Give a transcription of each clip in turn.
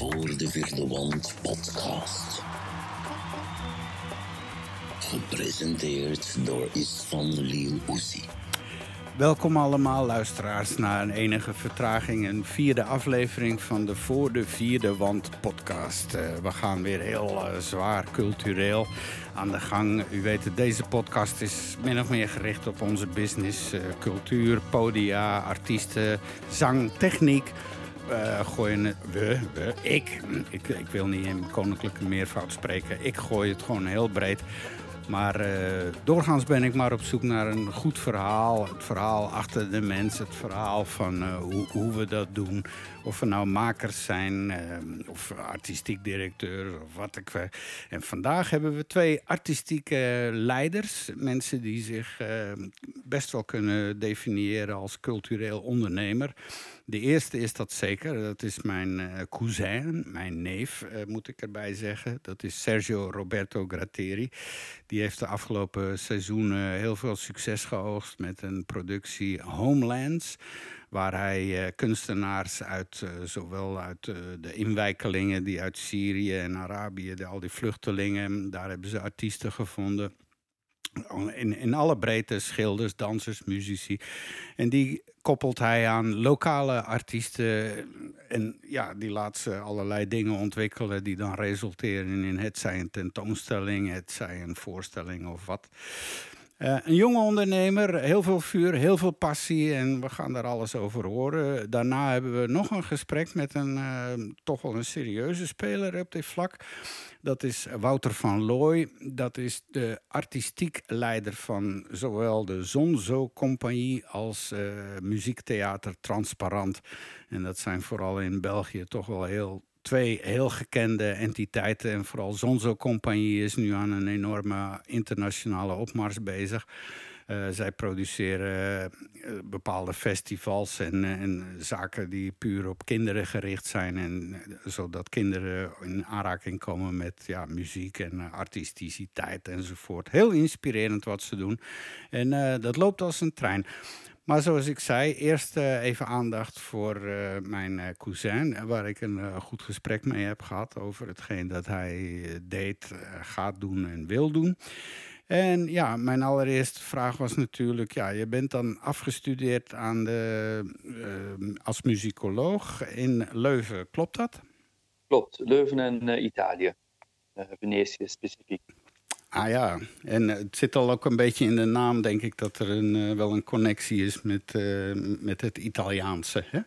Voor de Vierde Wand podcast. Gepresenteerd door Isvan Liel Oesie. Welkom allemaal luisteraars naar een enige vertraging. Een vierde aflevering van de Voor de Vierde Wand podcast. Uh, we gaan weer heel uh, zwaar cultureel aan de gang. U weet het, deze podcast is min of meer gericht op onze business. Uh, cultuur, podia, artiesten, zang, techniek. Uh, gooien we, we, ik, ik, ik wil niet in koninklijke meervoud spreken. Ik gooi het gewoon heel breed. Maar uh, doorgaans ben ik maar op zoek naar een goed verhaal. Het verhaal achter de mens. Het verhaal van uh, hoe, hoe, we dat doen. Of we nou makers zijn, uh, of artistiek directeur, of wat ik weet. En vandaag hebben we twee artistieke leiders. Mensen die zich best wel kunnen definiëren als cultureel ondernemer. De eerste is dat zeker. Dat is mijn uh, cousin, mijn neef, uh, moet ik erbij zeggen. Dat is Sergio Roberto Gratteri. Die heeft de afgelopen seizoenen heel veel succes geoogst met een productie Homelands waar hij uh, kunstenaars uit, zowel uit de inwijkelingen die uit Syrië en Arabië, de, al die vluchtelingen, daar hebben ze artiesten gevonden. In, in alle breedte, schilders, dansers, muzici. En die koppelt hij aan lokale artiesten. En ja, die laat ze allerlei dingen ontwikkelen die dan resulteren in het zij een tentoonstelling, het zij een voorstelling of wat. Uh, een jonge ondernemer, heel veel vuur, heel veel passie en we gaan daar alles over horen. Daarna hebben we nog een gesprek met een uh, toch wel een serieuze speler op dit vlak. Dat is Wouter van Looy. Dat is de artistiek leider van zowel de Zonzo Compagnie als uh, muziektheater Transparant. En dat zijn vooral in België toch wel heel twee heel gekende entiteiten. En vooral Zonzo Compagnie is nu aan een enorme internationale opmars bezig. Uh, zij produceren uh, bepaalde festivals en, uh, en, zaken die puur op kinderen gericht zijn. En, zodat kinderen in aanraking komen met ja, muziek en artisticiteit enzovoort. Heel inspirerend wat ze doen. En dat loopt als een trein. Maar zoals ik zei, eerst uh, even aandacht voor uh, mijn uh, cousin, waar ik een goed gesprek mee heb gehad over hetgeen dat hij deed, gaat doen en wil doen. En ja, mijn allereerste vraag was natuurlijk, ja, je bent dan afgestudeerd aan de, als muzikoloog in Leuven, klopt dat? Klopt, Leuven en Italië, Venetië specifiek. Ah ja, en het zit al ook een beetje in de naam, denk ik, dat er een, uh, wel een connectie is met, uh, met het Italiaanse. Hè?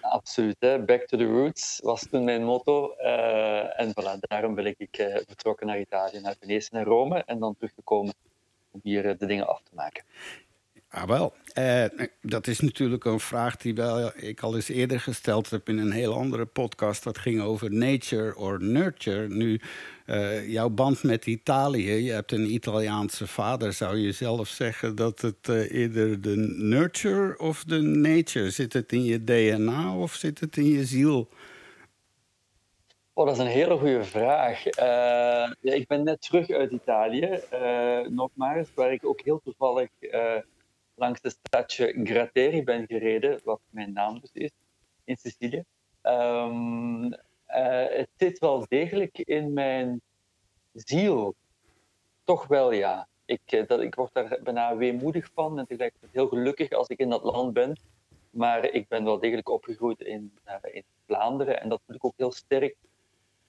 Absoluut, hè? back to the roots was toen mijn motto. Uh, en voilà, daarom ben ik vertrokken naar Italië, naar Venetië en Rome en dan teruggekomen om hier de dingen af te maken. Ah, wel. Uh, dat is natuurlijk een vraag die wel, ik al eens eerder gesteld heb in een heel andere podcast. Dat ging over nature or nurture. Nu, uh, jouw band met Italië, je hebt een Italiaanse vader. Zou je zelf zeggen dat het uh, eerder de nurture of de nature? Zit het in je DNA of zit het in je ziel? Oh, dat is een hele goede vraag. ja, ik ben net terug uit Italië, nogmaals, waar ik ook heel toevallig langs het stadje Gratteri ben gereden, wat mijn naam dus is, in Sicilië. Um, uh, het zit wel degelijk in mijn ziel. Toch wel, ja. Ik, eh, dat, ik word daar bijna weemoedig van en tegelijkertijd heel gelukkig als ik in dat land ben. Maar ik ben wel degelijk opgegroeid in, uh, in Vlaanderen en dat voel ik ook heel sterk.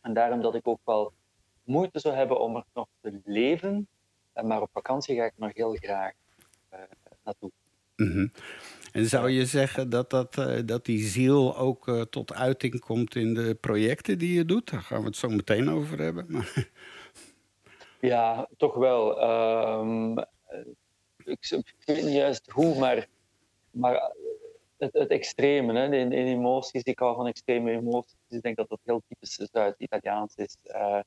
En daarom dat ik ook wel moeite zou hebben om er nog te leven. Maar op vakantie ga ik nog heel graag naartoe. Mm -hmm. En zou je zeggen dat, dat, uh, dat die ziel ook uh, tot uiting komt in de projecten die je doet? Daar gaan we het zo meteen over hebben. Maar... Ja, toch wel. Um, ik, ik, weet niet juist hoe, maar, maar het, het extreme, hè, in, in, emoties, ik hou van extreme emoties. Ik denk dat dat heel typisch Zuid-Italiaans is. Uh,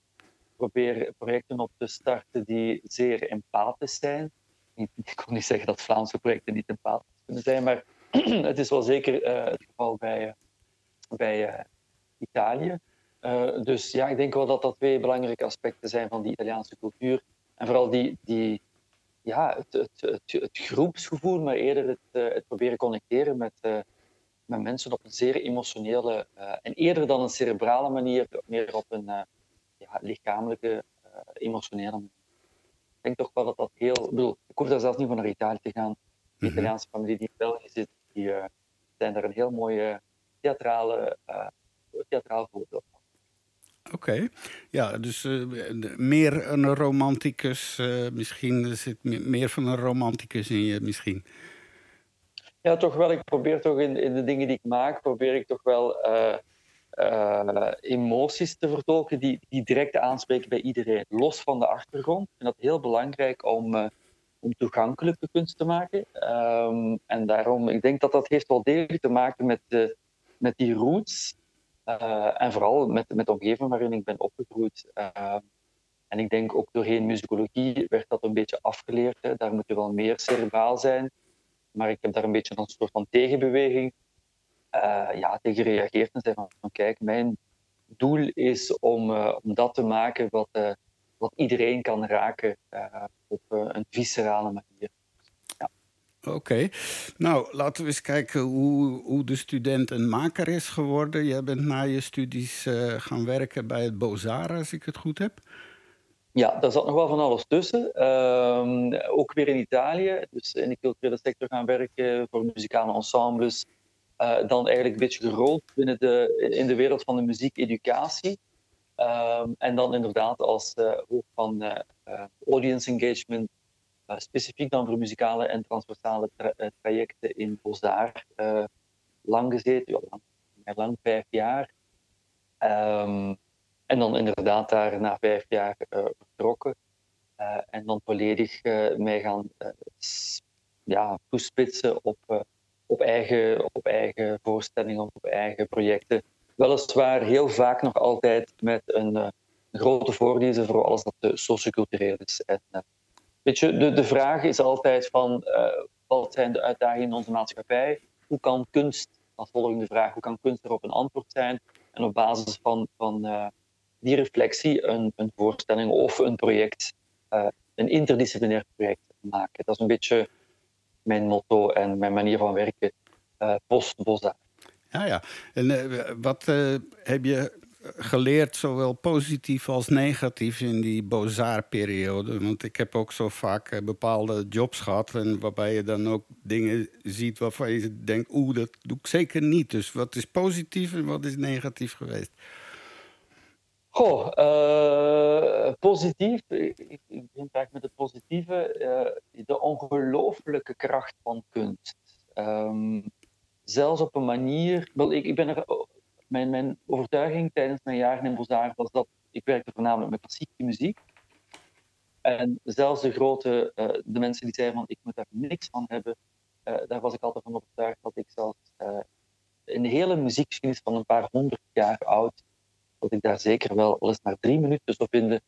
probeer projecten op te starten die zeer empathisch zijn ik kon niet zeggen dat Vlaamse projecten niet empathisch kunnen zijn, maar het is wel zeker uh, het geval bij, uh, bij uh, Italië. dus ja, ik denk wel dat dat twee belangrijke aspecten zijn van die Italiaanse cultuur. En vooral die, die, ja, het, het, het, het groepsgevoel, maar eerder het, het proberen connecteren met, met mensen op een zeer emotionele en eerder dan een cerebrale manier, meer op een ja, lichamelijke, emotionele manier. Ik denk toch wel dat dat heel. Ik, bedoel, ik hoef daar zelfs niet van naar Italië te gaan. De mhm. Italiaanse familie die in België zit, die zijn daar een heel mooie theatrale, theatraal voorbeeld van. Oké, ja, dus uh, meer een romanticus, uh, misschien zit meer van een romanticus in je misschien. Ja, toch wel. Ik probeer toch in, in de dingen die ik maak, probeer ik toch wel uh, emoties te vertolken die, die direct aanspreken bij iedereen, los van de achtergrond. Ik vind dat heel belangrijk om, om toegankelijke kunst te maken. Um, en daarom, ik denk dat dat heeft wel degelijk te maken met, de, met die roots uh, en vooral met, met de omgeving waarin ik ben opgegroeid. Uh, en ik denk ook doorheen muzikologie werd dat een beetje afgeleerd. Hè. Daar moet je wel meer cerebraal zijn. Maar ik heb daar een beetje een soort van tegenbeweging uh, ja, tegen gereageerd en zei van, van, kijk, mijn doel is om, om dat te maken wat, wat iedereen kan raken op een viscerale manier. Oké. Nou, laten we eens kijken hoe, hoe de student een maker is geworden. Jij bent na je studies uh, gaan werken bij het Bozara, als ik het goed heb. Ja, daar zat nog wel van alles tussen. Uh, ook weer in Italië, dus in de culturele sector gaan werken voor muzikale ensembles. Uh, dan eigenlijk een beetje gerold binnen de, in de wereld van de muziekeducatie. Ehm, en dan inderdaad als uh, hoofd van audience engagement specifiek dan voor muzikale en transversale tra eh, trajecten in Bozar uh, lang gezeten, ja, lang, lang vijf jaar. Um, en dan inderdaad daar na vijf jaar vertrokken. en dan volledig mij gaan ja, toespitsen op, op, eigen, op eigen voorstellingen, op eigen projecten. Weliswaar heel vaak nog altijd met een, een grote voordeel voor alles dat sociocultureel is. En, Weet je, de, de vraag is altijd van uh, wat zijn de uitdagingen in onze maatschappij? Hoe kan kunst, als volgende vraag, hoe kan kunst erop een antwoord zijn? En op basis van, van uh, die reflectie een, een voorstelling of een project, uh, een interdisciplinair project maken. Dat is een beetje mijn motto en mijn manier van werken post-Bosda. Ja, ja. En wat heb je geleerd, zowel positief als negatief in die Bozar-periode. Want ik heb ook zo vaak eh, bepaalde jobs gehad... En waarbij je dan ook dingen ziet waarvan je denkt... oeh, dat doe ik zeker niet. Dus wat is positief en wat is negatief geweest? Goh, uh, positief. Ik, ik begin graag met het positieve. Uh, de ongelooflijke kracht van kunst. Um, zelfs op een manier... Wel, ik, ik ben er mijn, mijn overtuiging tijdens mijn jaren in Bozar was dat ik werkte voornamelijk met klassieke muziek. En zelfs de grote, uh, de mensen die zeiden van ik moet daar niks van hebben, daar was ik altijd van overtuigd dat ik zelfs de hele muziekgeschiedenis van een paar honderd jaar oud, dat ik daar zeker wel al eens maar drie minuten zou vinden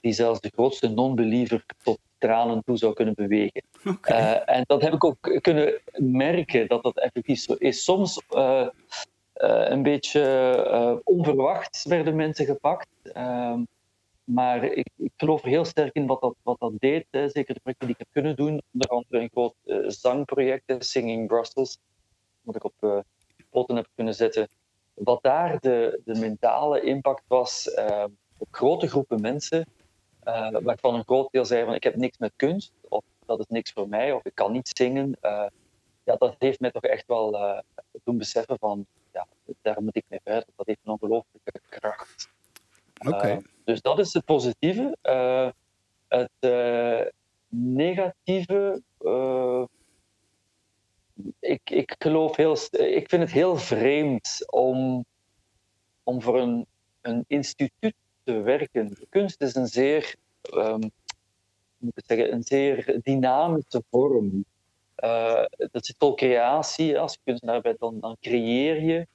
die zelfs de grootste non-believer tot tranen toe zou kunnen bewegen. Okay. en dat heb ik ook kunnen merken dat dat effectief zo is. Soms uh, een beetje uh, onverwacht werden mensen gepakt. Uh, maar ik, ik, geloof er heel sterk in wat dat, wat dat deed. Hè. Zeker de projecten die ik heb kunnen doen. Onder andere een groot uh, zangproject, Singing Brussels. Wat ik op poten heb kunnen zetten. Wat daar de, de mentale impact was ehm, op grote groepen mensen. waarvan een groot deel zei van ik heb niks met kunst. Of dat is niks voor mij. Of ik kan niet zingen. ja, dat heeft mij toch echt wel doen beseffen van ja, daar moet ik mee verder. Dat heeft een ongelooflijke kracht. Okay. Uh, dus dat is het positieve. Het negatieve. Ik, ik geloof heel. Ik vind het heel vreemd om, om voor een, een instituut te werken. Kunst is een zeer. Um, moet ik zeggen, een zeer dynamische vorm. Uh, dat zit vol creatie. Als je kunstenaar bent, dan, dan creëer je.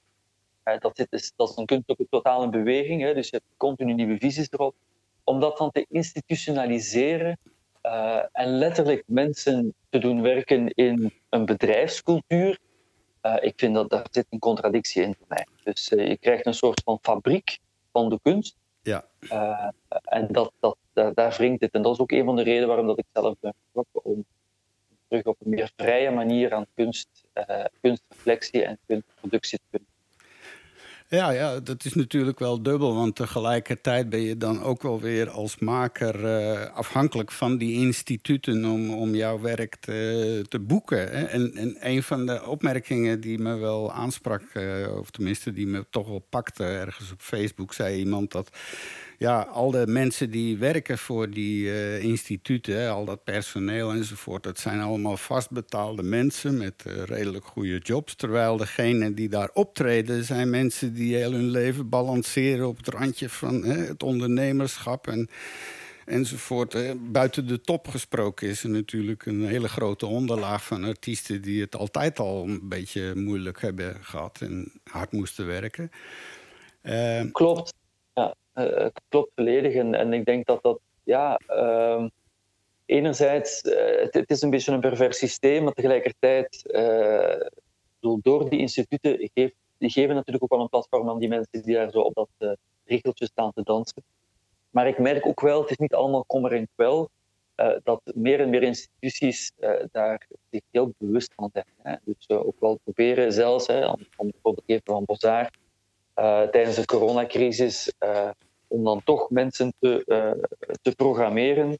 Uh, dat, zit, is, dat is een kunst ook totaal in beweging. Hè, dus je hebt continu nieuwe visies erop. Om dat dan te institutionaliseren uh, en letterlijk mensen te doen werken in een bedrijfscultuur. ik vind dat daar zit een contradictie in voor mij. Dus je krijgt een soort van fabriek van de kunst. Ja. en dat, dat, daar, daar wringt het. En dat is ook een van de redenen waarom dat ik zelf ben vertrokken om terug op een meer vrije manier aan kunst, kunstreflectie en kunstproductie te kunnen ja, ja, dat is natuurlijk wel dubbel. Want tegelijkertijd ben je dan ook wel weer als maker uh, afhankelijk van die instituten om, om jouw werk te, te boeken. Hè? En, en een van de opmerkingen die me wel aansprak, uh, of tenminste die me toch wel pakte ergens op Facebook, zei iemand dat ja, al de mensen die werken voor die uh, instituten, al dat personeel enzovoort, dat zijn allemaal vastbetaalde mensen met uh, redelijk goede jobs. Terwijl degenen die daar optreden, zijn mensen die heel hun leven balanceren op het randje van het ondernemerschap en, enzovoort. Buiten de top gesproken is er natuurlijk een hele grote onderlaag van artiesten die het altijd al een beetje moeilijk hebben gehad en hard moesten werken. Uh, Klopt. Uh, het klopt volledig. En, en, ik denk dat dat, ja, uh, enerzijds, uh, het, het, is een beetje een pervers systeem, maar tegelijkertijd, uh, door die instituten, geeft, die geven natuurlijk ook wel een platform aan die mensen die daar zo op dat regeltje staan te dansen. Maar ik merk ook wel, het is niet allemaal kommer en kwel, dat meer en meer instituties daar zich heel bewust van zijn. Hè. Dus ook wel proberen zelfs, hè, om, om bijvoorbeeld even van Bozar, uh, tijdens de coronacrisis uh, om dan toch mensen te, uh, te programmeren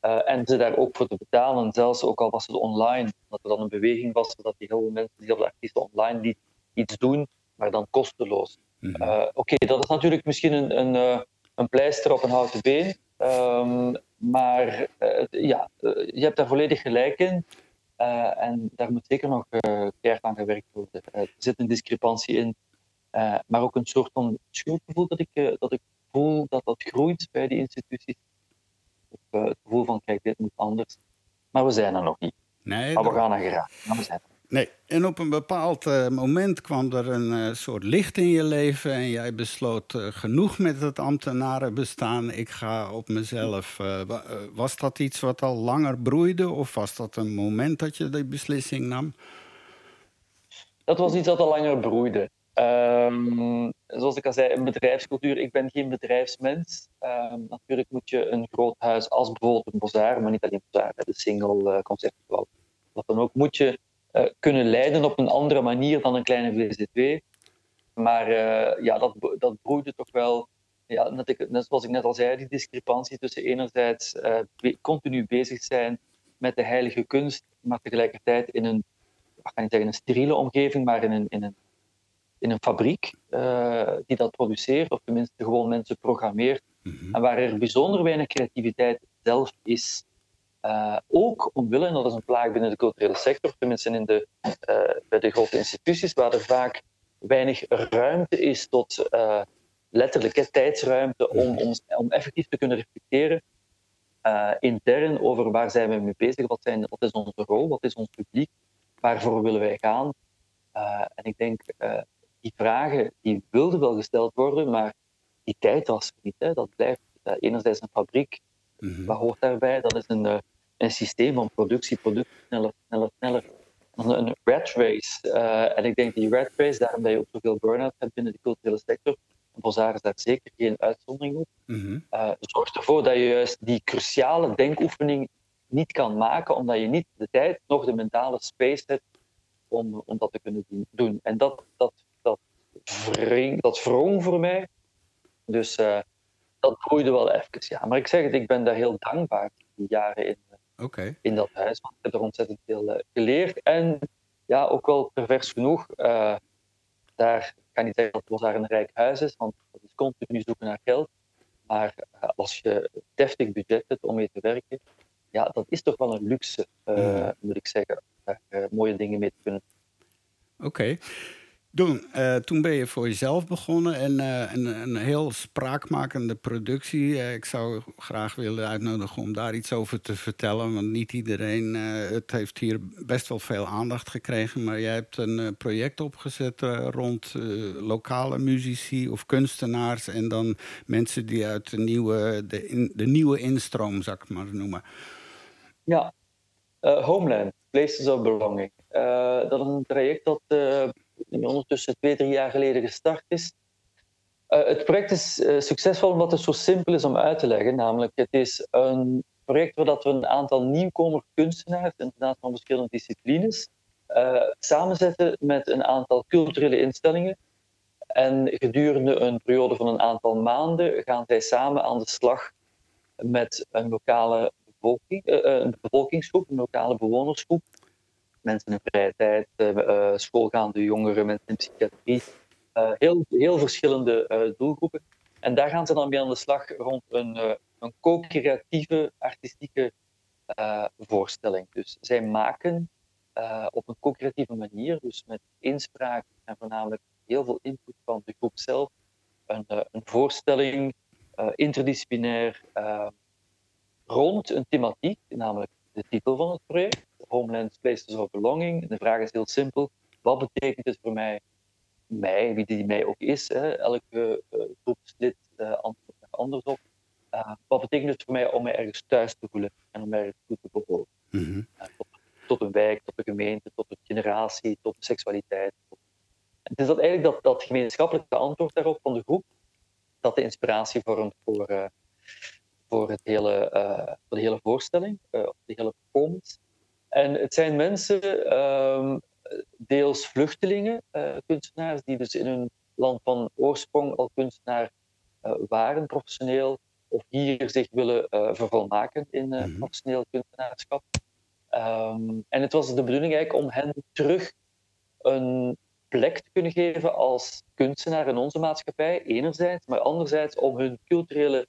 en ze daar ook voor te betalen, zelfs ook al was het online, dat er dan een beweging was dat die heel veel mensen, heel veel artiesten online die iets doen, maar dan kosteloos. Mm -hmm. Oké, okay, dat is natuurlijk misschien een, een, een pleister op een houten been, um, maar ja, je hebt daar volledig gelijk in. en daar moet zeker nog keihard aan gewerkt worden. er zit een discrepantie in uh, maar ook een soort van schuldgevoel dat ik, uh, dat ik voel dat dat groeit bij die instituties. Of, uh, het gevoel van, kijk, dit moet anders. Maar we zijn er nog niet. Nee, maar we gaan er. Maar we zijn er. Nee, en op een bepaald moment kwam er een soort licht in je leven en jij besloot genoeg met het ambtenarenbestaan. Ik ga op mezelf. was dat iets wat al langer broeide of was dat een moment dat je die beslissing nam? Dat was iets dat al langer broeide. Um, zoals ik al zei, een bedrijfscultuur. Ik ben geen bedrijfsmens. Um, natuurlijk moet je een groot huis als bijvoorbeeld een Bozar, maar niet alleen Bozar, de single uh, conceptual. Wat dan ook, moet je uh, kunnen leiden op een andere manier dan een kleine VZ2. Maar uh, ja, dat, dat broeide toch wel. Ja, net, ik, net zoals ik net al zei, die discrepantie tussen enerzijds continu bezig zijn met de heilige kunst, maar tegelijkertijd in een, ik zeggen een steriele omgeving, maar in een, in een in een fabriek uh, die dat produceert, of tenminste gewoon mensen programmeert, mm-hmm. en waar er bijzonder weinig creativiteit zelf is. Uh, ook omwille, en dat is een plaag binnen de culturele sector, tenminste in de, uh, bij de grote instituties, waar er vaak weinig ruimte is tot letterlijke tijdsruimte om, om, om effectief te kunnen reflecteren intern over waar zijn we mee bezig, wat, zijn, wat is onze rol, wat is ons publiek, waarvoor willen wij gaan. en ik denk die vragen die wilden wel gesteld worden, maar die tijd was er niet. Hè. Dat blijft uh, enerzijds een fabriek, mm-hmm. wat hoort daarbij? Dat is een, uh, een systeem van productie, productie, sneller, sneller, sneller. Een, een rat race. Uh, en ik denk die rat race, daarom dat je ook zoveel burn-out hebt binnen de culturele sector, Bozar is daar zeker geen uitzondering op, zorgt ervoor dat je juist die cruciale denkoefening niet kan maken, omdat je niet de tijd, nog de mentale space hebt om, om dat te kunnen doen. En dat, dat wring, dat wrong voor mij. Dus uh, dat groeide wel even. Ja. Maar ik zeg het, ik ben daar heel dankbaar die jaren in, okay. in dat huis. Want ik heb er ontzettend veel uh, geleerd. En ja, ook wel pervers genoeg. Uh, daar kan niet zeggen dat het daar een rijk huis is, want dat is continu zoeken naar geld. Maar als je deftig budget hebt om mee te werken, ja, dat is toch wel een luxe, mm. moet ik zeggen. Daar mooie dingen mee te kunnen. Oké. Okay. Doen. Uh, toen ben je voor jezelf begonnen en een, een, heel spraakmakende productie. Uh, ik zou graag willen uitnodigen om daar iets over te vertellen. Want niet iedereen. het heeft hier best wel veel aandacht gekregen. Maar jij hebt een project opgezet rond lokale muzici of kunstenaars. En dan mensen die uit de nieuwe, de, de nieuwe instroom, zou ik maar noemen. Ja, Homeland, Places of Belonging. dat is een traject dat die ondertussen twee, drie jaar geleden gestart is. Uh, het project is uh, succesvol omdat het zo simpel is om uit te leggen. Namelijk, het is een project waar dat we een aantal nieuwkomer kunstenaars, inderdaad van verschillende disciplines, uh, samenzetten met een aantal culturele instellingen. En gedurende een periode van een aantal maanden gaan zij samen aan de slag met een lokale bevolking, een bevolkingsgroep, een lokale bewonersgroep. Mensen in vrije tijd, uh, schoolgaande jongeren, mensen in psychiatrie. heel, heel verschillende doelgroepen. En daar gaan ze dan mee aan de slag rond een, een co-creatieve artistieke voorstelling. Dus zij maken op een co-creatieve manier, dus met inspraak en voornamelijk heel veel input van de groep zelf, een, een voorstelling interdisciplinair rond een thematiek, namelijk de titel van het project, Homeland Places of Belonging. De vraag is heel simpel, wat betekent het voor mij, mij, wie die mij ook is, hè? elke groepslid antwoordt er anders op. wat betekent het voor mij om mij ergens thuis te voelen en om mij ergens goed te behoren? Mm -hmm tot een wijk, tot de gemeente, tot de generatie, tot de seksualiteit. Het is dat eigenlijk dat, dat gemeenschappelijke antwoord daarop van de groep dat de inspiratie vormt voor, uh, voor, het hele, uh, voor de hele voorstelling, uh, de hele performance. En het zijn mensen, um, deels vluchtelingen, kunstenaars, die dus in hun land van oorsprong al kunstenaar waren, professioneel, of hier zich willen vervolmaken in mm professioneel kunstenaarschap. Um, en het was de bedoeling eigenlijk om hen terug een plek te kunnen geven als kunstenaar in onze maatschappij, enerzijds, maar anderzijds om hun culturele,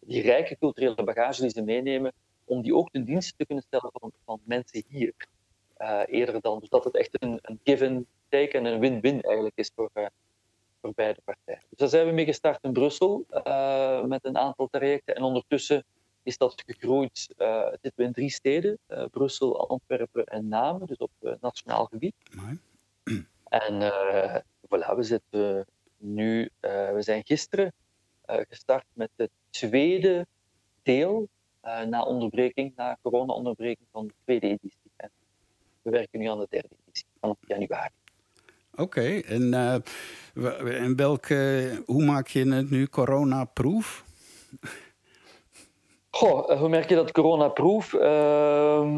die rijke culturele bagage die ze meenemen, om die ook ten dienste te kunnen stellen van, van mensen hier. Uh, eerder dan. Dus dat het echt een, een give-and-take en een win-win eigenlijk is voor, uh, voor beide partijen. Dus daar zijn we mee gestart in Brussel uh, met een aantal trajecten. En ondertussen is dat gegroeid. Zitten we in drie steden: Brussel, Antwerpen en Namen, dus op nationaal gebied. En voilà, we zitten nu, we zijn gisteren gestart met het tweede deel na onderbreking, na corona-onderbreking van de tweede editie. En we werken nu aan de derde editie vanaf januari. Oké, okay, en, en welke, hoe maak je het nu corona-proof? Goh, eh, hoe merk je dat coronaproof? Uh,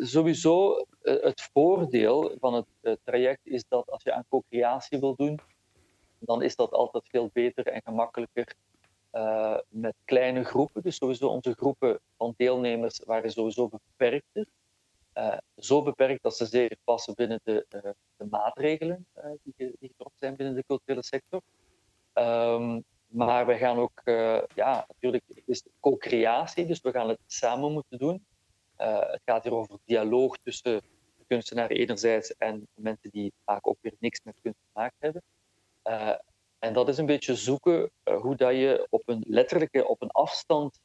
sowieso, eh, het voordeel van het traject is dat als je aan co-creatie wil doen, dan is dat altijd veel beter en gemakkelijker uh, met kleine groepen. Dus sowieso onze groepen van deelnemers waren sowieso beperkter. Uh, zo beperkt dat ze zeer passen binnen de, uh, de maatregelen die, die getroffen zijn binnen de culturele sector. Um, maar we gaan ook, ja, natuurlijk, het is co-creatie, dus we gaan het samen moeten doen. Het gaat hier over dialoog tussen de kunstenaar enerzijds en mensen die vaak ook weer niks met kunst te maken hebben. Uh, en dat is een beetje zoeken hoe dat je op een letterlijke, op een afstand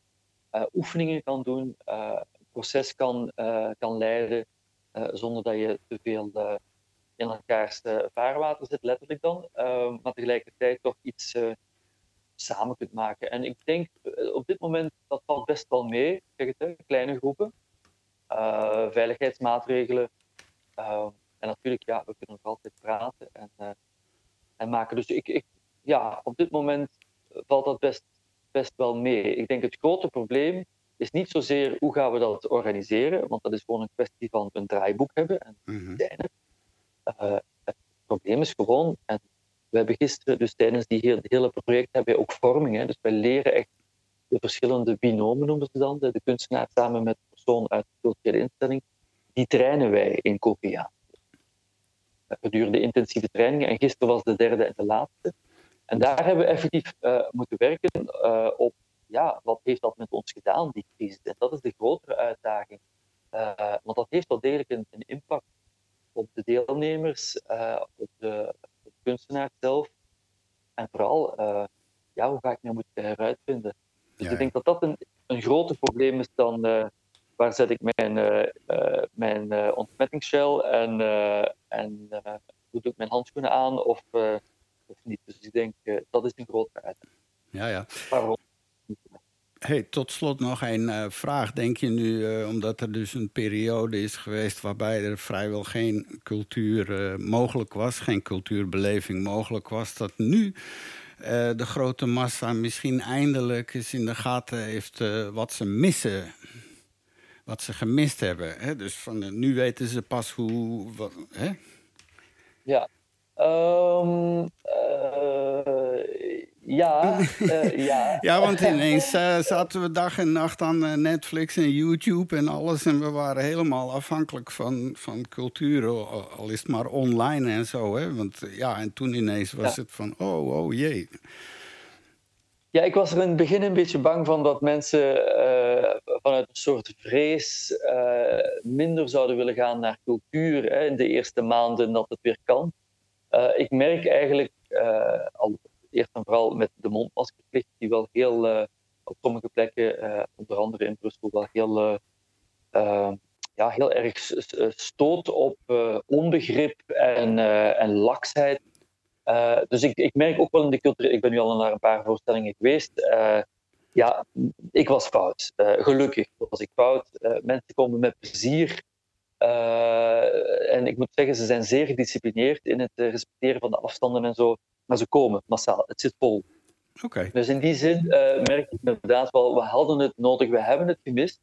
oefeningen kan doen, een proces kan, kan leiden, zonder dat je te veel in elkaars vaarwater zit, letterlijk dan. maar tegelijkertijd toch iets samen kunt maken. En ik denk eh, op dit moment dat valt best wel mee, zeg het, kleine groepen, uh, veiligheidsmaatregelen. Uh, en natuurlijk, ja, we kunnen nog altijd praten en, uh, en maken. Dus ik, ik, ja, op dit moment valt dat best, best wel mee. Ik denk het grote probleem is niet zozeer hoe gaan we dat organiseren, want dat is gewoon een kwestie van een draaiboek hebben en mm -hmm. het probleem is gewoon, en we hebben gisteren, dus tijdens die hele, hele project, hebben we ook vorming. Hè? Dus wij leren echt de verschillende binomen, noemen ze dan. De, kunstenaar samen met de persoon uit de culturele instelling. Die trainen wij in co-creatie. Gedurende intensieve trainingen. En gisteren was de derde en de laatste. En daar hebben we effectief uh, moeten werken uh, op ja, wat heeft dat met ons gedaan, die crisis. En dat is de grotere uitdaging. Uh, want dat heeft wel degelijk een, een impact op de deelnemers, op de kunstenaar zelf. En vooral, uh, ja, hoe ga ik me moeten heruitvinden? Dus ja, ik denk dat dat een, een groter probleem is dan uh, waar zet ik mijn, uh, mijn ontsmettingsshell en, en doe ik mijn handschoenen aan of, of niet. Dus ik denk dat is een grote uitdaging. Ja, ja. Waarom? Hey, tot slot nog een uh, vraag. Denk je nu, uh, omdat er dus een periode is geweest waarbij er vrijwel geen cultuur uh, mogelijk was, geen cultuurbeleving mogelijk was, dat nu de grote massa misschien eindelijk eens in de gaten heeft wat ze missen wat ze gemist hebben. Hè? Dus van, nu weten ze pas hoe. Wat, hè? Ja. Um, ja, uh, ja. ja, want ineens uh, zaten we dag en nacht aan Netflix en YouTube en alles. En we waren helemaal afhankelijk van, van cultuur, al is het maar online en zo. Hè? Want ja, en toen ineens was het van, oh, oh jee. Ja, ik was er in het begin een beetje bang van dat mensen vanuit een soort vrees minder zouden willen gaan naar cultuur hè, in de eerste maanden dat het weer kan. Ik merk eigenlijk al eerst en vooral met de mondmaskerplicht, die wel heel uh, op sommige plekken, uh, onder andere in Brussel, wel heel, uh, ja, heel erg stoot op onbegrip en, en laksheid. dus ik, ik merk ook wel in de cultuur, ik ben nu al naar een paar voorstellingen geweest. ja, ik was fout. gelukkig was ik fout. mensen komen met plezier. En ik moet zeggen, ze zijn zeer gedisciplineerd in het respecteren van de afstanden en zo maar ze komen massaal. Het zit vol. Okay. Dus in die zin uh, merk ik inderdaad wel, we hadden het nodig, we hebben het gemist.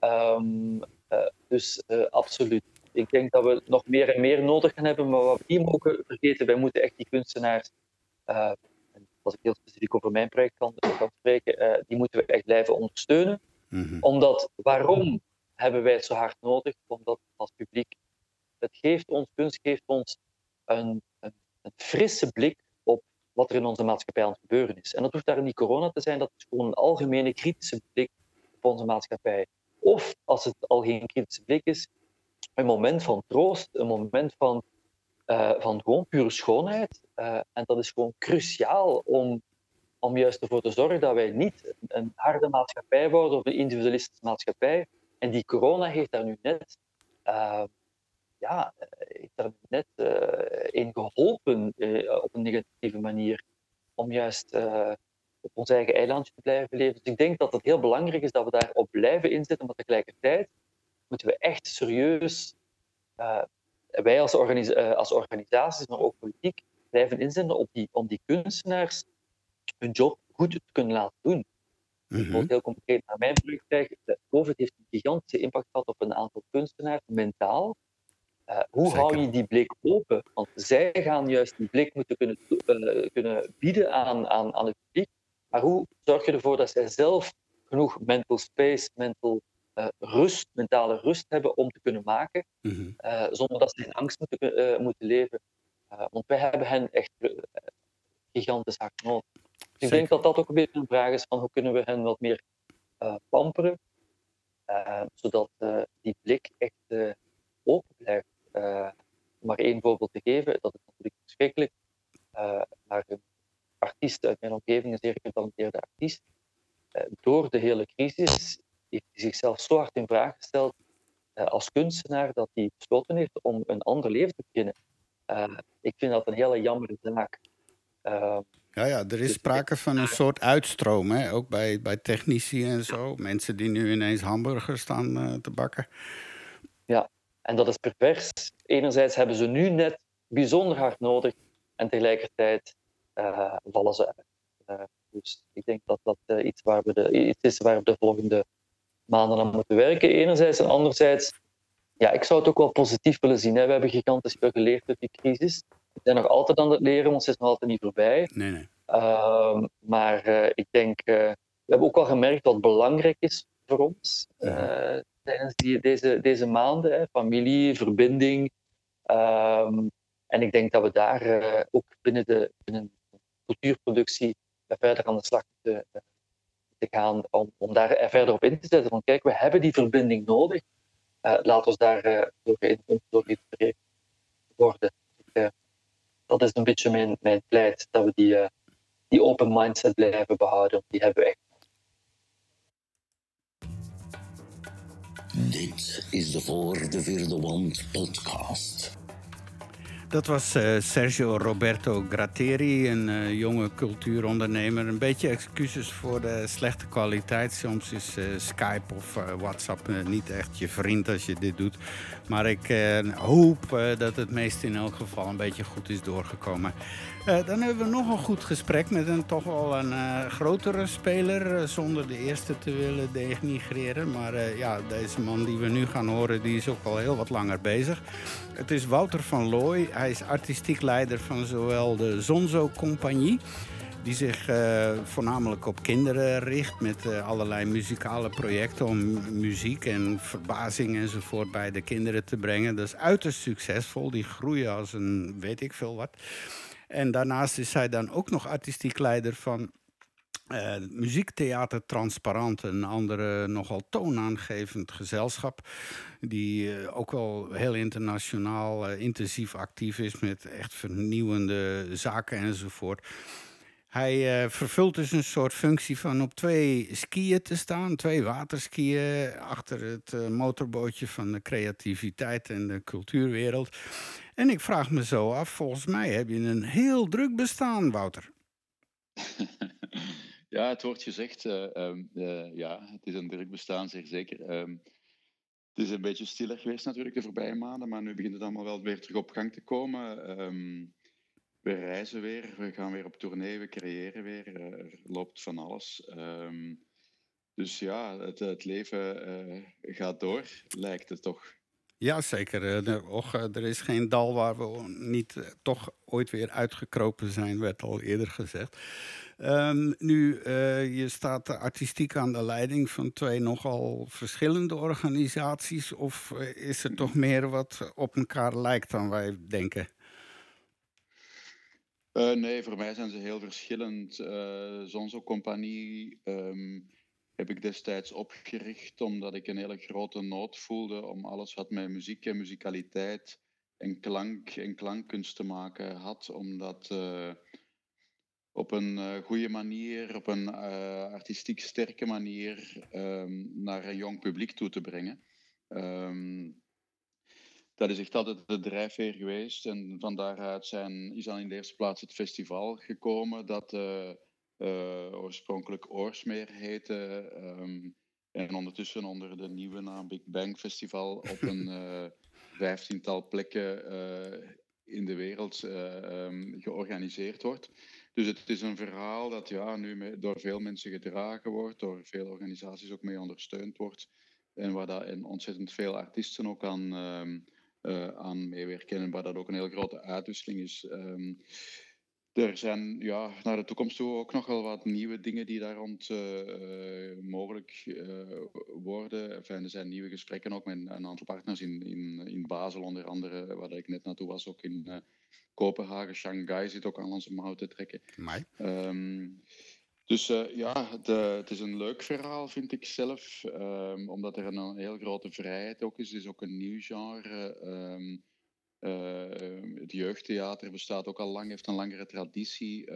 Um, uh, dus absoluut. Ik denk dat we nog meer en meer nodig gaan hebben, maar wat we niet mogen vergeten, wij moeten echt die kunstenaars, als ik heel specifiek over mijn project kan, kan spreken, die moeten we echt blijven ondersteunen. Mm -hmm. Omdat, waarom hebben wij zo hard nodig? Omdat als publiek, het geeft ons, kunst geeft ons een, een een frisse blik op wat er in onze maatschappij aan het gebeuren is. En dat hoeft daar niet corona te zijn, dat is gewoon een algemene kritische blik op onze maatschappij. Of als het al geen kritische blik is, een moment van troost, een moment van, uh, van gewoon pure schoonheid. Uh, en dat is gewoon cruciaal om, om juist ervoor te zorgen dat wij niet een harde maatschappij worden of een individualistische maatschappij. En die corona heeft daar nu net uh, ja, daar net uh, in geholpen uh, op een negatieve manier om juist uh, op ons eigen eilandje te blijven leven. Dus ik denk dat het heel belangrijk is dat we daarop blijven inzetten, maar tegelijkertijd moeten we echt serieus, wij als, organisa als, organisaties, maar ook politiek, blijven inzetten op die, om die kunstenaars hun job goed te kunnen laten doen. Mm -hmm. heel concreet naar mijn project COVID heeft een gigantische impact gehad op een aantal kunstenaars, mentaal, uh, hoe Zeker. hou je die blik open? Want zij gaan juist die blik moeten kunnen, uh, kunnen bieden aan, aan, aan het publiek. Maar hoe zorg je ervoor dat zij zelf genoeg mental space, mental uh, rust, mentale rust hebben om te kunnen maken, mm -hmm. zonder dat ze in angst moeten, moeten leven? want wij hebben hen echt gigantisch hard nodig. Dus ik denk dat dat ook een beetje een vraag is van hoe kunnen we hen wat meer pamperen, zodat die blik echt open blijft. Om maar één voorbeeld te geven, dat is natuurlijk verschrikkelijk. Maar een artiest uit mijn omgeving, een zeer getalenteerde artiest, door de hele crisis heeft hij zichzelf zo hard in vraag gesteld als kunstenaar dat hij besloten heeft om een ander leven te beginnen. ik vind dat een hele jammere zaak. Ja, ja, er is dus sprake van een soort uitstroom, hè? ook bij, bij technici en zo. Mensen die nu ineens hamburgers staan te bakken. Ja, en dat is pervers. Enerzijds hebben ze nu net bijzonder hard nodig en tegelijkertijd uh, vallen ze uit. Uh, dus ik denk dat dat iets, waar we de, iets is waar we de volgende maanden aan moeten werken. Enerzijds en anderzijds, ja, ik zou het ook wel positief willen zien. Hè. We hebben gigantisch veel geleerd uit die crisis. We zijn nog altijd aan het leren, want het is nog altijd niet voorbij. Nee, nee. Ehm, maar ik denk, we hebben ook al gemerkt wat belangrijk is voor ons. Ja tijdens die, deze, deze maanden. Hè, familie, verbinding. Um, en ik denk dat we daar ook binnen de, binnen cultuurproductie verder aan de slag te, te gaan om, om daar verder op in te zetten. Van kijk, we hebben die verbinding nodig. Laat ons daar door, door geïnspireerd worden. Dat is een beetje mijn, mijn pleit, dat we die, die open mindset blijven behouden. Die hebben we echt Dit is de Voor de Vierde Wand podcast. Dat was uh, Sergio Roberto Gratteri, een uh, jonge cultuurondernemer. Een beetje excuses voor de slechte kwaliteit. Soms is uh, Skype of WhatsApp niet echt je vriend als je dit doet. Maar ik hoop dat het meest in elk geval een beetje goed is doorgekomen. Dan hebben we nog een goed gesprek met een toch wel een grotere speler. zonder de eerste te willen denigreren. Maar ja, deze man die we nu gaan horen, die is ook al heel wat langer bezig. Het is Wouter van Looy. Hij is artistiek leider van zowel de Zonzo Compagnie die zich voornamelijk op kinderen richt met allerlei muzikale projecten om muziek en verbazing enzovoort bij de kinderen te brengen. Dat is uiterst succesvol. Die groeien als een weet ik veel wat. En daarnaast is hij dan ook nog artistiek leider van uh, muziektheater Transparant, een andere nogal toonaangevend gezelschap. Die uh, ook wel heel internationaal uh, intensief actief is met echt vernieuwende zaken enzovoort. Hij vervult dus een soort functie van op twee skiën te staan, twee waterskiën achter het motorbootje van de creativiteit en de cultuurwereld. En ik vraag me zo af, volgens mij heb je een heel druk bestaan, Wouter. Ja, het wordt gezegd. Uh, um, uh, ja, het is een druk bestaan, zeker. Um, het is een beetje stiller geweest natuurlijk de voorbije maanden, maar nu begint het allemaal wel weer terug op gang te komen. Um, we reizen weer, we gaan weer op tournee, we creëren weer, er loopt van alles. dus ja, het, het leven gaat door, lijkt het toch. Ja, zeker. er is geen dal waar we niet toch ooit weer uitgekropen zijn, werd al eerder gezegd. Um, nu, uh, je staat artistiek aan de leiding van twee nogal verschillende organisaties. Of uh, is er toch meer wat op elkaar lijkt dan wij denken? Uh, nee, voor mij zijn ze heel verschillend. Zonzo Compagnie um, heb ik destijds opgericht omdat ik een hele grote nood voelde om alles wat met muziek en muzikaliteit en klank en klankkunst te maken had. Omdat op een uh, goede manier, op een uh, artistiek sterke manier um, naar een jong publiek toe te brengen. Um, dat is echt altijd de drijfveer geweest. En van daaruit zijn, is dan in de eerste plaats het festival gekomen, dat oorspronkelijk Oorsmeer heette. Um, en ondertussen onder de nieuwe naam Big Bang Festival op een vijftiental plekken in de wereld georganiseerd wordt. Dus het is een verhaal dat ja, nu door veel mensen gedragen wordt, door veel organisaties ook mee ondersteund wordt. En waar dat, en ontzettend veel artiesten ook aan, uh, aan meewerken. En waar dat ook een heel grote uitwisseling is. Um, er zijn ja, naar de toekomst toe ook nog wel wat nieuwe dingen die daar rond uh, mogelijk uh, worden. Enfin, er zijn nieuwe gesprekken ook met een aantal partners in, in, in Basel, onder andere, waar ik net naartoe was, ook in Kopenhagen, Shanghai zit ook aan onze mouw te trekken. Um, dus uh, ja, de, het is een leuk verhaal, vind ik zelf. Um, omdat er een, heel grote vrijheid ook is. Het is ook een nieuw genre. Um, uh, het jeugdtheater bestaat ook al lang, heeft een langere traditie.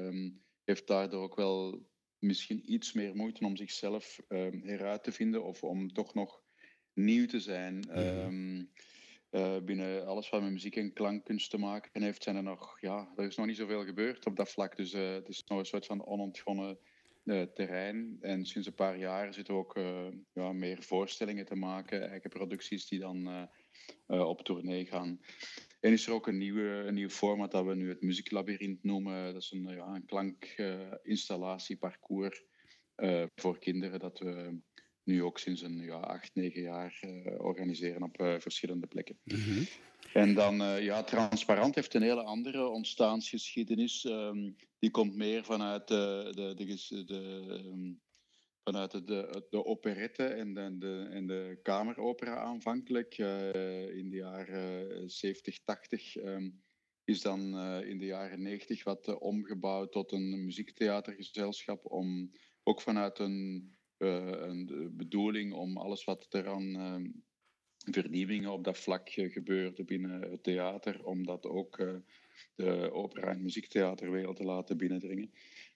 heeft daardoor ook wel misschien iets meer moeite om zichzelf heruit te vinden. Of om toch nog nieuw te zijn. Mm uh, binnen alles wat met muziek en klankkunst te maken heeft, zijn er nog, ja, er is nog niet zoveel gebeurd op dat vlak. Dus uh, het is nog een soort van onontgonnen uh, terrein. En sinds een paar jaar zitten we ook ja, meer voorstellingen te maken, eigen producties die dan op tournee gaan. En is er ook een, nieuwe, een nieuw format dat we nu het muzieklabyrinth noemen. Dat is een, ja, een klankinstallatieparcours voor kinderen dat we nu ook sinds een ja, acht, negen jaar uh, organiseren op uh, verschillende plekken. Mm-hmm. En dan, ja, Transparant heeft een hele andere ontstaansgeschiedenis. Um, die komt meer vanuit de, de, de, de um, vanuit de, de, operette en de, de, de kameropera aanvankelijk. in de jaren 70, 80 um, is dan in de jaren 90 wat omgebouwd tot een muziektheatergezelschap om ook vanuit een een bedoeling om alles wat er aan uh, vernieuwingen op dat vlak gebeurde binnen het theater, om dat ook de opera- en muziektheaterwereld te laten binnendringen.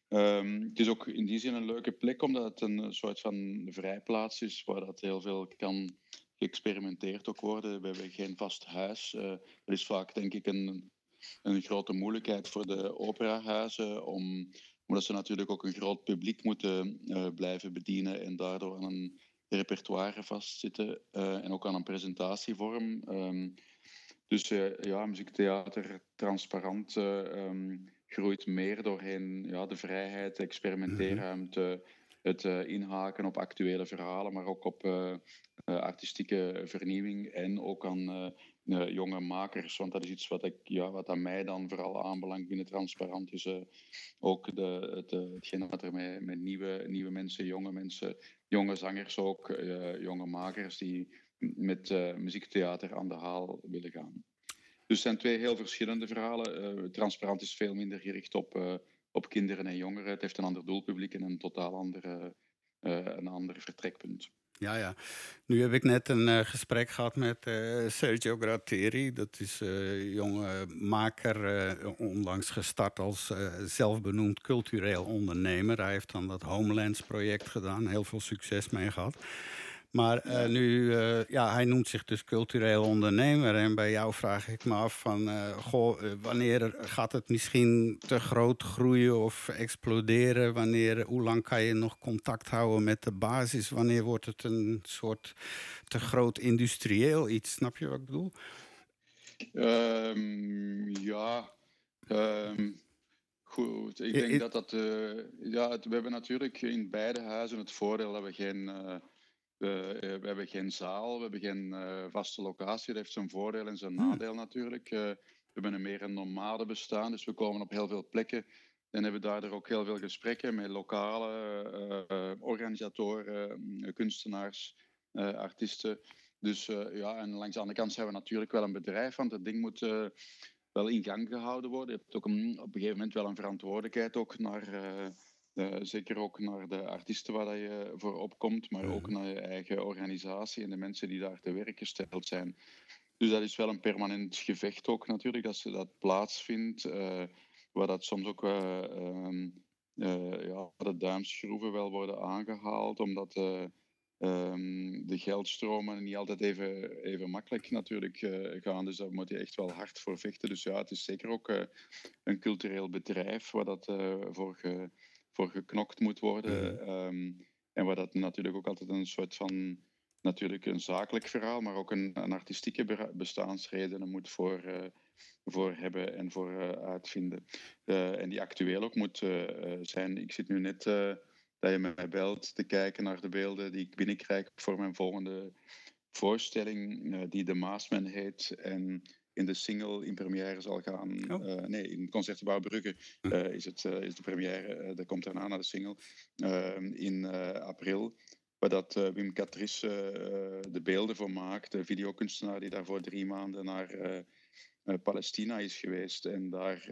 Um, het is ook in die zin een leuke plek, omdat het een soort van vrijplaats is waar dat heel veel kan geëxperimenteerd ook worden. We hebben geen vast huis. Uh, er is vaak, denk ik, een grote moeilijkheid voor de operahuizen, om, omdat ze natuurlijk ook een groot publiek moeten blijven bedienen en daardoor aan een repertoire vastzitten en ook aan een presentatievorm. Um, dus ja, muziektheater transparant um, groeit meer doorheen ja, de vrijheid, de experimenteerruimte, het uh, inhaken op actuele verhalen, maar ook op uh, uh, artistieke vernieuwing en ook aan jonge makers. Want dat is iets wat, ik, ja, wat aan mij dan vooral aanbelangt binnen Transparant. Is ook de, het, hetgene wat er met, met nieuwe, nieuwe mensen, jonge mensen, jonge zangers ook, jonge makers die met muziektheater aan de haal willen gaan. Dus het zijn twee heel verschillende verhalen. Transparant is veel minder gericht op op kinderen en jongeren. Het heeft een ander doelpubliek en een totaal andere, uh, een ander vertrekpunt. Ja, ja. Nu heb ik net een gesprek gehad met Sergio Gratteri. Dat is een jonge maker, onlangs gestart als zelfbenoemd cultureel ondernemer. Hij heeft dan dat Homelands project gedaan, heel veel succes mee gehad. Maar uh, nu, uh, ja, hij noemt zich dus cultureel ondernemer. En bij jou vraag ik me af van, uh, goh, wanneer gaat het misschien te groot groeien of exploderen? Wanneer, hoe lang kan je nog contact houden met de basis? Wanneer wordt het een soort te groot industrieel iets? Snap je wat ik bedoel? Um, ja, um, goed. Ik denk dat dat... ja, het, we hebben natuurlijk in beide huizen het voordeel dat we geen eh, we, hebben geen zaal, we hebben geen uh, vaste locatie. Dat heeft zijn voordeel en zijn hmm. nadeel natuurlijk. We hebben een meer een nomade bestaan, dus we komen op heel veel plekken. En hebben daardoor ook heel veel gesprekken met lokale organisatoren, kunstenaars, artiesten. Dus ja, en langs de andere kant zijn we natuurlijk wel een bedrijf, want het ding moet wel in gang gehouden worden. Je hebt ook een, op een gegeven moment wel een verantwoordelijkheid ook naar uh, zeker ook naar de artiesten waar dat je voor opkomt, maar ook naar je eigen organisatie en de mensen die daar te werk gesteld zijn. Dus dat is wel een permanent gevecht ook natuurlijk, dat ze dat plaatsvindt, uh, waar dat soms ook uh, ja, de duimschroeven wel worden aangehaald, omdat um, de geldstromen niet altijd even, even makkelijk natuurlijk gaan. Dus daar moet je echt wel hard voor vechten. Dus ja, het is zeker ook een cultureel bedrijf waar dat voor ge, voor geknokt moet worden. Um, en waar dat natuurlijk ook altijd een soort van, natuurlijk een zakelijk verhaal, maar ook een, een artistieke bestaansredenen moet voor, uh, voor hebben en voor uh, uitvinden. Uh, en die actueel ook moet zijn. Ik zit nu net dat je mij belt te kijken naar de beelden die ik binnenkrijg voor mijn volgende voorstelling, die de Maasman heet. En in de single in première zal gaan. Oh. Uh, nee, in Concertgebouw Brugge uh, is, het, uh, is de première. Dat komt daarna naar de single. in april. Waar dat Wim Catrice de beelden voor maakt. De videokunstenaar die daarvoor drie maanden naar Palestina is geweest. En daar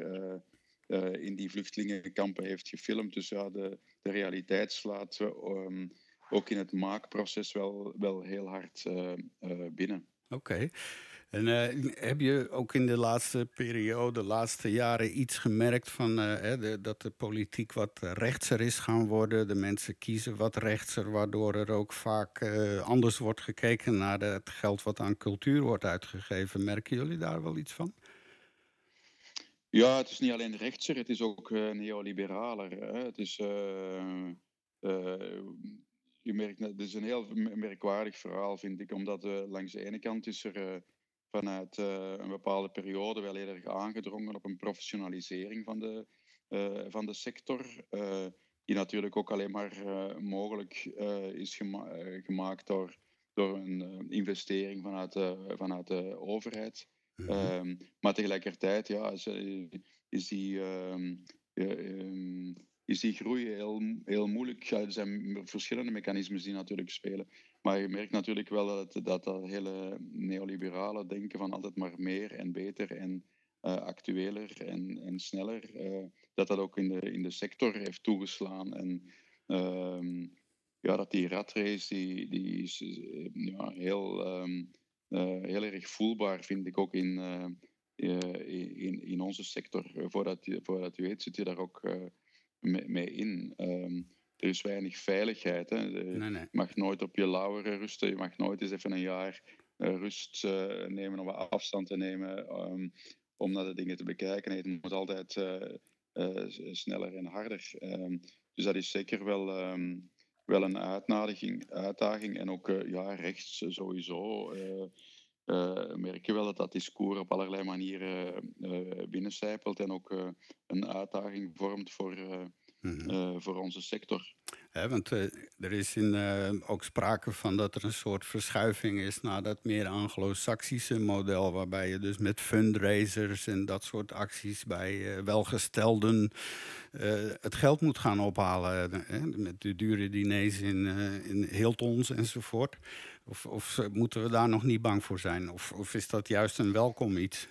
in die vluchtelingenkampen heeft gefilmd. Dus ja, de, de realiteit slaat um, ook in het maakproces wel, wel heel hard binnen. Oké. En uh, heb je ook in de laatste periode, de laatste jaren, iets gemerkt van de, dat de politiek wat rechtser is gaan worden? De mensen kiezen wat rechtser, waardoor er ook vaak uh, anders wordt gekeken naar het geld wat aan cultuur wordt uitgegeven. Merken jullie daar wel iets van? Ja, het is niet alleen rechtser, het is ook neoliberaler. Hè? Het is. je merkt, het is een heel merkwaardig verhaal, vind ik, omdat langs de ene kant is er vanuit uh, een bepaalde periode wel heel erg aangedrongen op een professionalisering van de, uh, van de sector. Uh, die natuurlijk ook alleen maar mogelijk is gema gemaakt door, door een investering vanuit, vanuit de overheid. Mm -hmm. maar tegelijkertijd ja, is, is die. Um, is die groei heel, heel moeilijk. Ja, er zijn verschillende mechanismes die natuurlijk spelen. Maar je merkt natuurlijk wel dat dat, hele neoliberale denken van altijd maar meer en beter en uh, actueler en, en sneller, uh, dat dat ook in de, in de sector heeft toegeslaan. En uh, ja, dat die ratrace, die, die is ja, heel, um, heel erg voelbaar, vind ik ook in, in, in onze sector. Voordat je, voordat je weet, zit je daar ook mee, in. Um, er is weinig veiligheid. Hè. Je mag nooit op je lauweren rusten. Je mag nooit eens even een jaar uh, rust uh, nemen om afstand te nemen. Um, om naar de dingen te bekijken. Het moet altijd sneller en harder. Ehm, dus dat is zeker wel, ehm, wel een uitdaging, uitdaging. En ook ja, rechts sowieso. Uh, merk je wel dat dat discours op allerlei manieren uh, binnencijpelt en ook uh, een uitdaging vormt voor, mm-hmm. voor onze sector. Ja, want er is in, ook sprake van dat er een soort verschuiving is naar dat meer Anglo-Saxische model, waarbij je dus met fundraisers en dat soort acties bij welgestelden het geld moet gaan ophalen. met de dure diners in, in Hiltons enzovoort. Of, of moeten we daar nog niet bang voor zijn? Of, of is dat juist een welkom iets?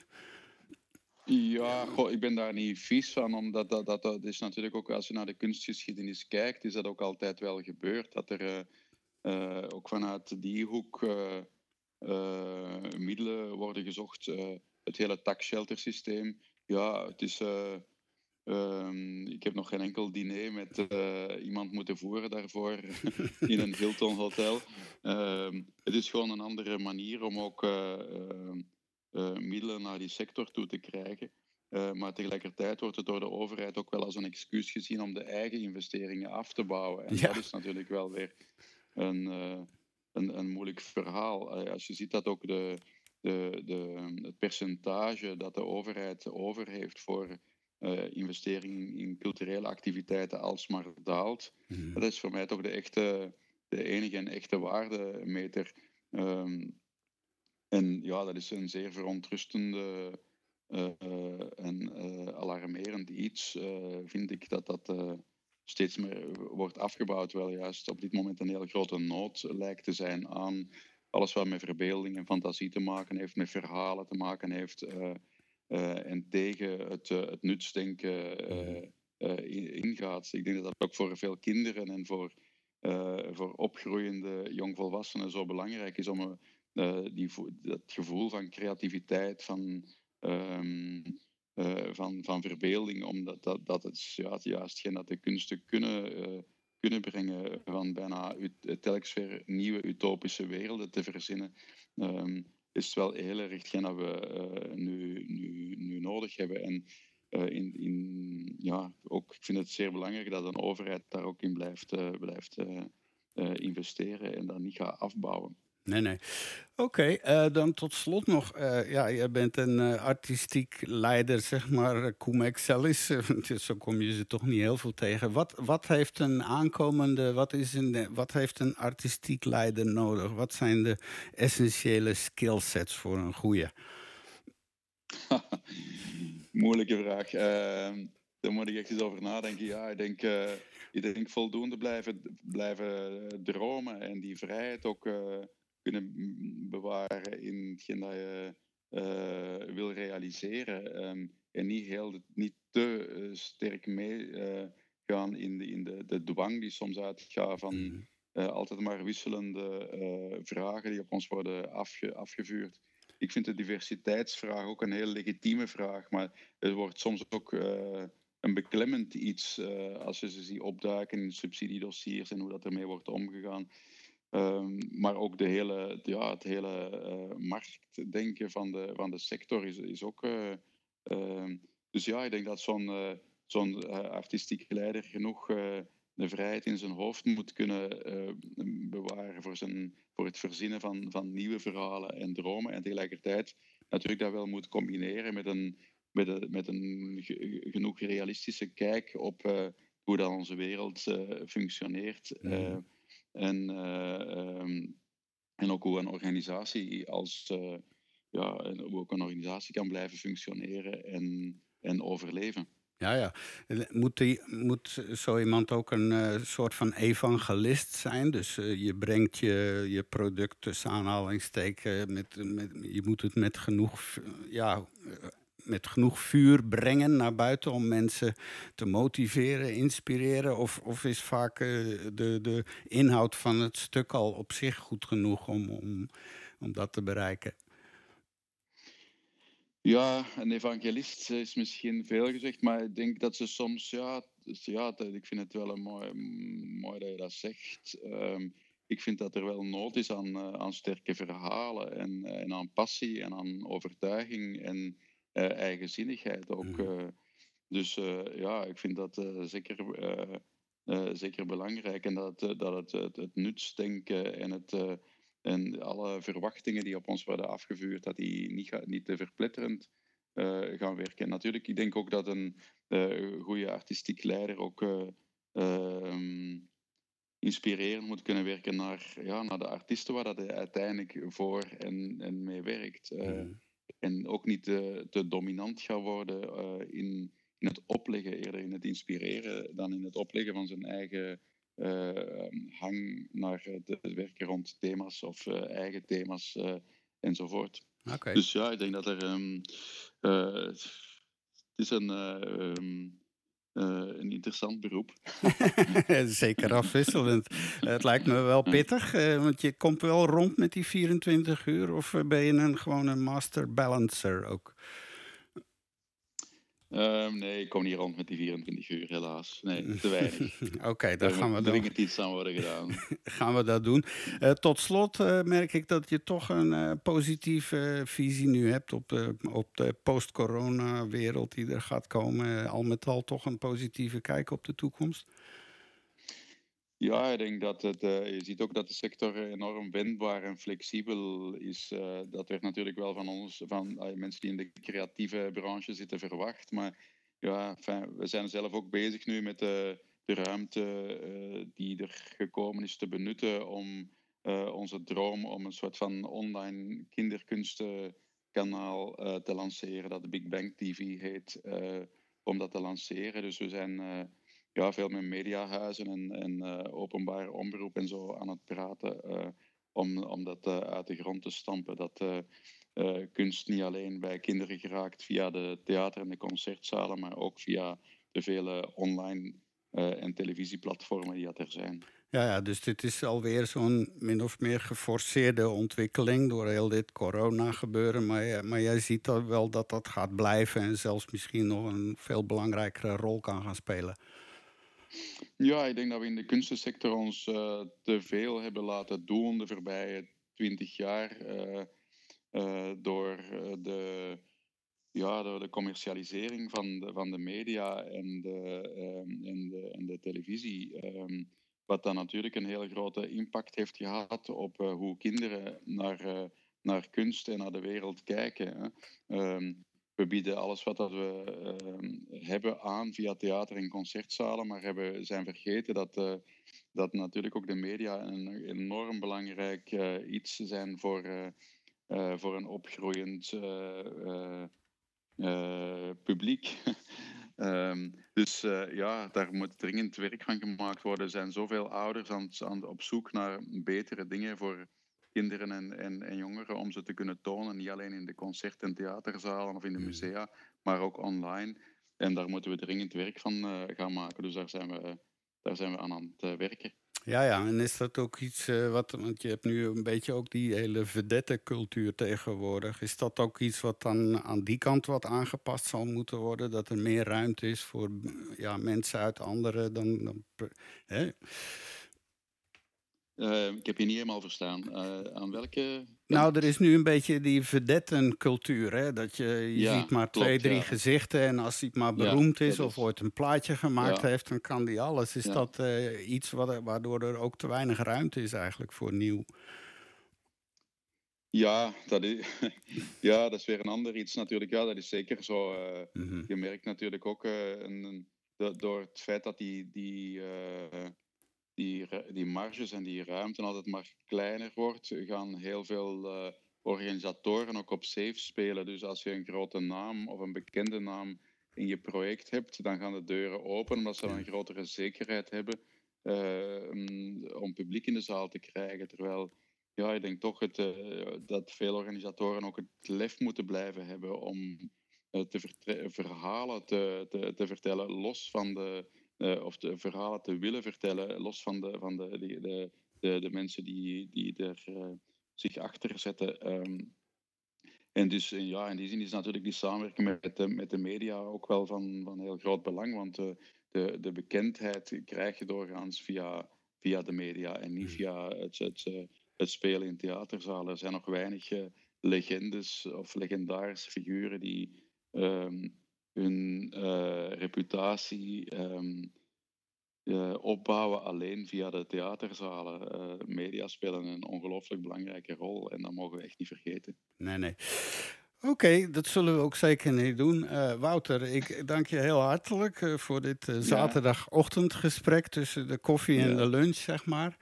Ja, ik ben daar niet vies van, omdat dat, dat, dat is natuurlijk ook als je naar de kunstgeschiedenis kijkt, is dat ook altijd wel gebeurd. Dat er uh, uh, ook vanuit die hoek uh, middelen worden gezocht. het hele tax shelter systeem, ja, het is Um, ik heb nog geen enkel diner met iemand moeten voeren daarvoor in een Hilton hotel. Um, het is gewoon een andere manier om ook uh, middelen naar die sector toe te krijgen. maar tegelijkertijd wordt het door de overheid ook wel als een excuus gezien om de eigen investeringen af te bouwen. En dat is natuurlijk wel weer een, een, een, moeilijk verhaal. als je ziet dat ook de, de, de, het percentage dat de overheid over heeft voor uh, investering in culturele activiteiten alsmaar daalt. Mm. Dat is voor mij toch de, echte, de enige en echte waardemeter. Um, en ja, dat is een zeer verontrustende uh, en uh, alarmerend iets, vind ik, dat dat steeds meer wordt afgebouwd, terwijl juist op dit moment een hele grote nood lijkt te zijn aan alles wat met verbeelding en fantasie te maken heeft, met verhalen te maken heeft. Eh, en tegen het, uh, het nutsdenken ingaat. Ik denk dat dat ook voor veel kinderen en voor, voor opgroeiende jongvolwassenen zo belangrijk is om die, dat gevoel van creativiteit, van, um, van, van verbeelding, omdat dat, dat het, ja, juist geen dat de kunsten kunnen, kunnen brengen van bijna telkens weer nieuwe utopische werelden te verzinnen. Um, is wel heel erg hetgeen dat we nu, nu, nu nodig hebben. En in, in, ja, ook, ik vind het zeer belangrijk dat een overheid daar ook in blijft, blijft investeren en dat niet gaat afbouwen. Nee, nee. Oké, okay, dan tot slot nog. Uh, ja, je bent een uh, artistiek leider, zeg maar, cum excellis. zo kom je ze toch niet heel veel tegen. Wat, wat heeft een aankomende, wat, is een, wat heeft een artistiek leider nodig? Wat zijn de essentiële skillsets voor een goede? Moeilijke vraag. Uh, daar moet ik echt eens over nadenken. Ja, ik denk, ik denk voldoende blijven, blijven dromen en die vrijheid ook kunnen bewaren in hetgeen dat je uh, wil realiseren. Um, en niet, heel, niet te uh, sterk meegaan uh, in, de, in de, de dwang die soms uitgaat van mm. altijd maar wisselende vragen die op ons worden afge, afgevuurd. Ik vind de diversiteitsvraag ook een heel legitieme vraag, maar het wordt soms ook een beklemmend iets als je ze ziet opduiken in subsidiedossiers en hoe dat ermee wordt omgegaan. Um, maar ook de hele, ja, het hele uh, marktdenken van de, van de sector is, is ook. Uh, uh, dus ja, ik denk dat zo'n uh, zo'n artistiek leider genoeg de vrijheid in zijn hoofd moet kunnen bewaren voor, zijn, voor het verzinnen van, van nieuwe verhalen en dromen. En tegelijkertijd natuurlijk dat wel moet combineren met een, met een, met een genoeg realistische kijk op hoe dan onze wereld functioneert. Mm. En, um, en ook hoe een organisatie als uh, ja, hoe ook een organisatie kan blijven functioneren en, en overleven. Ja, ja. Moet, die, moet zo iemand ook een soort van evangelist zijn? Dus je brengt je, je product tussen aanhalingstekens, met, met, je moet het met genoeg ja, met genoeg vuur brengen naar buiten om mensen te motiveren, inspireren? Of, of is vaak uh, de, de inhoud van het stuk al op zich goed genoeg om, om, om dat te bereiken? Ja, een evangelist is misschien veel gezegd, maar ik denk dat ze soms, ja, dus ja ik vind het wel een mooi, mooi dat je dat zegt. Um, ik vind dat er wel nood is aan, uh, aan sterke verhalen en, en aan passie en aan overtuiging en eigenzinnigheid ook. Mhm. dus ja, ik vind dat zeker, zeker belangrijk. En dat, dat het, het, het nutsdenken en het en alle verwachtingen die op ons worden afgevuurd, dat die niet, niet te verpletterend uh, gaan werken. Natuurlijk, ik denk ook dat een uh, goede artistiek leider ook uh, inspirerend moet kunnen werken naar, ja, naar de artiesten waar dat hij uiteindelijk voor en, en mee werkt. Mm. En ook niet te, te dominant gaan worden in, in het opleggen, eerder in het inspireren dan in het opleggen van zijn eigen uh, hang naar het werken rond thema's of uh, eigen thema's enzovoort. Okay. Dus ja, ik denk dat er. Um, het is een. Um, een interessant beroep. Zeker afwisselend. het lijkt me wel pittig, want je komt wel rond met die 24 uur. Of ben je een, gewoon een master balancer ook? Um, nee, ik kom niet rond met die 24 uur, helaas. Nee, te weinig. Oké, okay, dan gaan we dan. Er iets aan worden gedaan. gaan we dat doen. Uh, tot slot uh, merk ik dat je toch een uh, positieve visie nu hebt op de, op de post-corona-wereld die er gaat komen. al met al toch een positieve kijk op de toekomst. Ja, ik denk dat het, uh, je ziet ook dat de sector enorm wendbaar en flexibel is. Uh, dat werd natuurlijk wel van ons, van uh, mensen die in de creatieve branche zitten, verwacht. Maar ja, we zijn zelf ook bezig nu met de, de ruimte die er gekomen is te benutten om onze droom om een soort van online kinderkunstenkanaal te lanceren, dat de Big Bang TV heet, om dat te lanceren. Dus we zijn ja, veel met mediahuizen en, en uh, openbare omroep en zo aan het praten. Uh, om, om dat uh, uit de grond te stampen. Dat kunst niet alleen bij kinderen geraakt via de theater- en de concertzalen, maar ook via de vele online en televisieplatformen die er zijn. Ja, ja, dus dit is alweer zo'n min of meer geforceerde ontwikkeling door heel dit corona-gebeuren. Maar, maar jij ziet wel dat dat gaat blijven en zelfs misschien nog een veel belangrijkere rol kan gaan spelen. Ja, ik denk dat we in de kunstensector ons uh, te veel hebben laten doen de voorbije twintig jaar. Uh, uh, door, de, ja, door de commercialisering van de, van de media en de, en de, de televisie. Um, wat dan natuurlijk een hele grote impact heeft gehad op hoe kinderen naar, naar kunst en naar de wereld kijken. Um, we bieden alles wat dat we uh, hebben aan via theater en concertzalen, maar hebben, zijn vergeten dat, uh, dat natuurlijk ook de media een enorm belangrijk uh, iets zijn voor, voor een opgroeiend publiek. um, dus ja, daar moet dringend werk van gemaakt worden. Er zijn zoveel ouders aan, aan, op zoek naar betere dingen voor kinderen en, en, en, jongeren om ze te kunnen tonen. Niet alleen in de concert- en theaterzalen of in de hmm. musea, maar ook online. En daar moeten we dringend werk van uh, gaan maken. Dus daar zijn we, daar zijn we aan aan het uh, werken. Ja, ja, en is dat ook iets uh, wat, want je hebt nu een beetje ook die hele vedette-cultuur tegenwoordig. Is dat ook iets wat dan aan die kant wat aangepast zal moeten worden? Dat er meer ruimte is voor ja, mensen uit andere dan. dan hè? Uh, ik heb je niet helemaal verstaan. Uh, aan welke. Nou, er is nu een beetje die vedettencultuur. Hè? Dat je, je ja, ziet maar klopt, twee, drie ja. gezichten. En als hij maar beroemd ja, is of ooit een plaatje gemaakt heeft, dan kan die alles. Is dat uh, iets wat, waardoor er ook te weinig ruimte is eigenlijk voor nieuw? Ja, dat is, ja, dat is weer een ander iets natuurlijk. Ja, dat is zeker zo. Mm -hmm. Je merkt natuurlijk ook een, door het feit dat die. die die, die marges en die ruimte altijd maar kleiner wordt, gaan heel veel uh, organisatoren ook op safe spelen. Dus als je een grote naam of een bekende naam in je project hebt, dan gaan de deuren open, omdat ze dan een grotere zekerheid hebben uh, om publiek in de zaal te krijgen. Terwijl, ja, ik denk toch het, uh, dat veel organisatoren ook het lef moeten blijven hebben om te verhalen te, te, te vertellen, los van de of de verhalen te willen vertellen, los van de, van de, de, de, de, de mensen die, die er uh, zich achter zetten. Um, en dus uh, ja, in die zin is natuurlijk die samenwerking met de, met de media ook wel van, van heel groot belang, want de, de bekendheid krijg je doorgaans via, via de media en niet hmm. via het, het, het spelen in theaterzalen. Er zijn nog weinig legendes of legendarische figuren die ehm, hun reputatie ehm, opbouwen alleen via de theaterzalen. media spelen een ongelooflijk belangrijke rol en dat mogen we echt niet vergeten. Nee, nee. Oké, dat zullen we ook zeker niet doen. Uh, Wouter, ik dank je heel hartelijk uh, voor dit uh, zaterdagochtendgesprek tussen de koffie en ja. de lunch, zeg maar.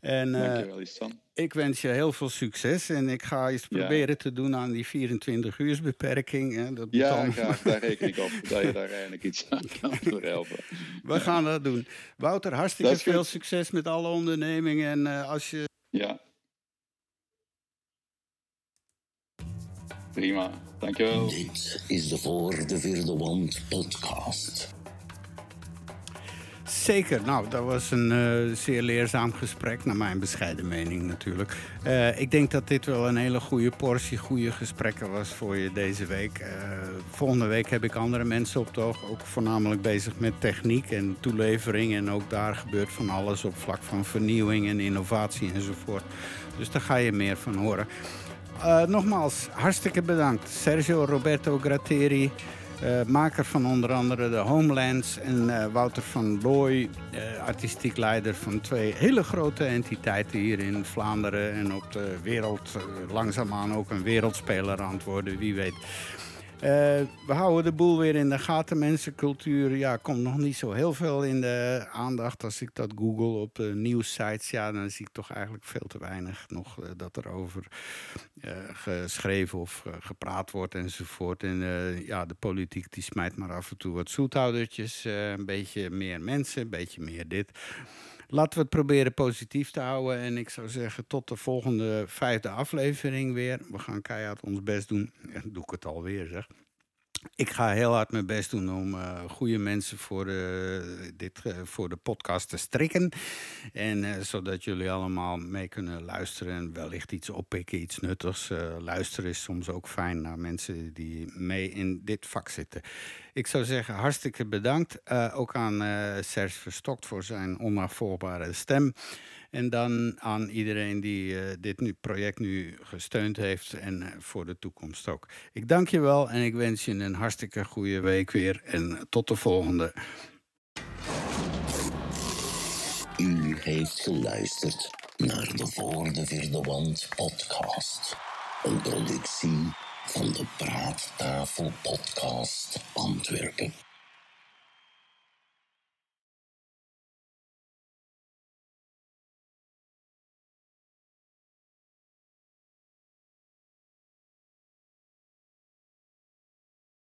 En, Dankjewel, Istan. Ik wens je heel veel succes en ik ga eens proberen ja. te doen aan die 24 uur beperking. Hè. Dat ja, graag. Daar reken ik op dat je daar eigenlijk iets aan kan voor helpen. We gaan dat doen. Wouter, hartstikke veel succes met alle ondernemingen. En als je... Ja, Prima, dankjewel. Dit is de Voor de Vierde Wand podcast. Zeker, nou, dat was een uh, zeer leerzaam gesprek, naar mijn bescheiden mening natuurlijk. Uh, ik denk dat dit wel een hele goede portie goede gesprekken was voor je deze week. Uh, volgende week heb ik andere mensen op het oog, ook voornamelijk bezig met techniek en toelevering. En ook daar gebeurt van alles op vlak van vernieuwing en innovatie enzovoort. Dus daar ga je meer van horen. Uh, nogmaals, hartstikke bedankt. Sergio Roberto Gratteri, uh, maker van onder andere de Homelands... en uh, Wouter van Looy, artistiek leider van twee hele grote entiteiten... hier in Vlaanderen en op de wereld langzaamaan ook een wereldspeler aan het worden, wie weet... Uh, we houden de boel weer in de gaten. Mensencultuur ja, komt nog niet zo heel veel in de aandacht. Als ik dat google op de nieuwssites, ja, dan zie ik toch eigenlijk veel te weinig nog uh, dat er over uh, geschreven of gepraat wordt enzovoort. En ja, de politiek die smijt maar af en toe wat zoethoudertjes. een beetje meer mensen, een beetje meer dit. Laten we het proberen positief te houden. En ik zou zeggen, tot de volgende vijfde aflevering weer. We gaan keihard ons best doen. Ja, doe ik het alweer, zeg. Ik ga heel hard mijn best doen om uh, goede mensen voor de, dit, uh, voor de podcast te strikken. En zodat jullie allemaal mee kunnen luisteren en wellicht iets oppikken, iets nuttigs. luisteren is soms ook fijn naar mensen die mee in dit vak zitten. Ik zou zeggen, hartstikke bedankt. ook aan Serge Verstokt voor zijn onafvolgbare stem. En dan aan iedereen die uh, dit nu, project nu gesteund heeft en uh, voor de toekomst ook. Ik dank je wel en ik wens je een hartstikke goede week weer. En tot de volgende. U heeft geluisterd naar de Voor de Vierde Wand podcast. Een productie van de Praattafel Podcast Antwerpen.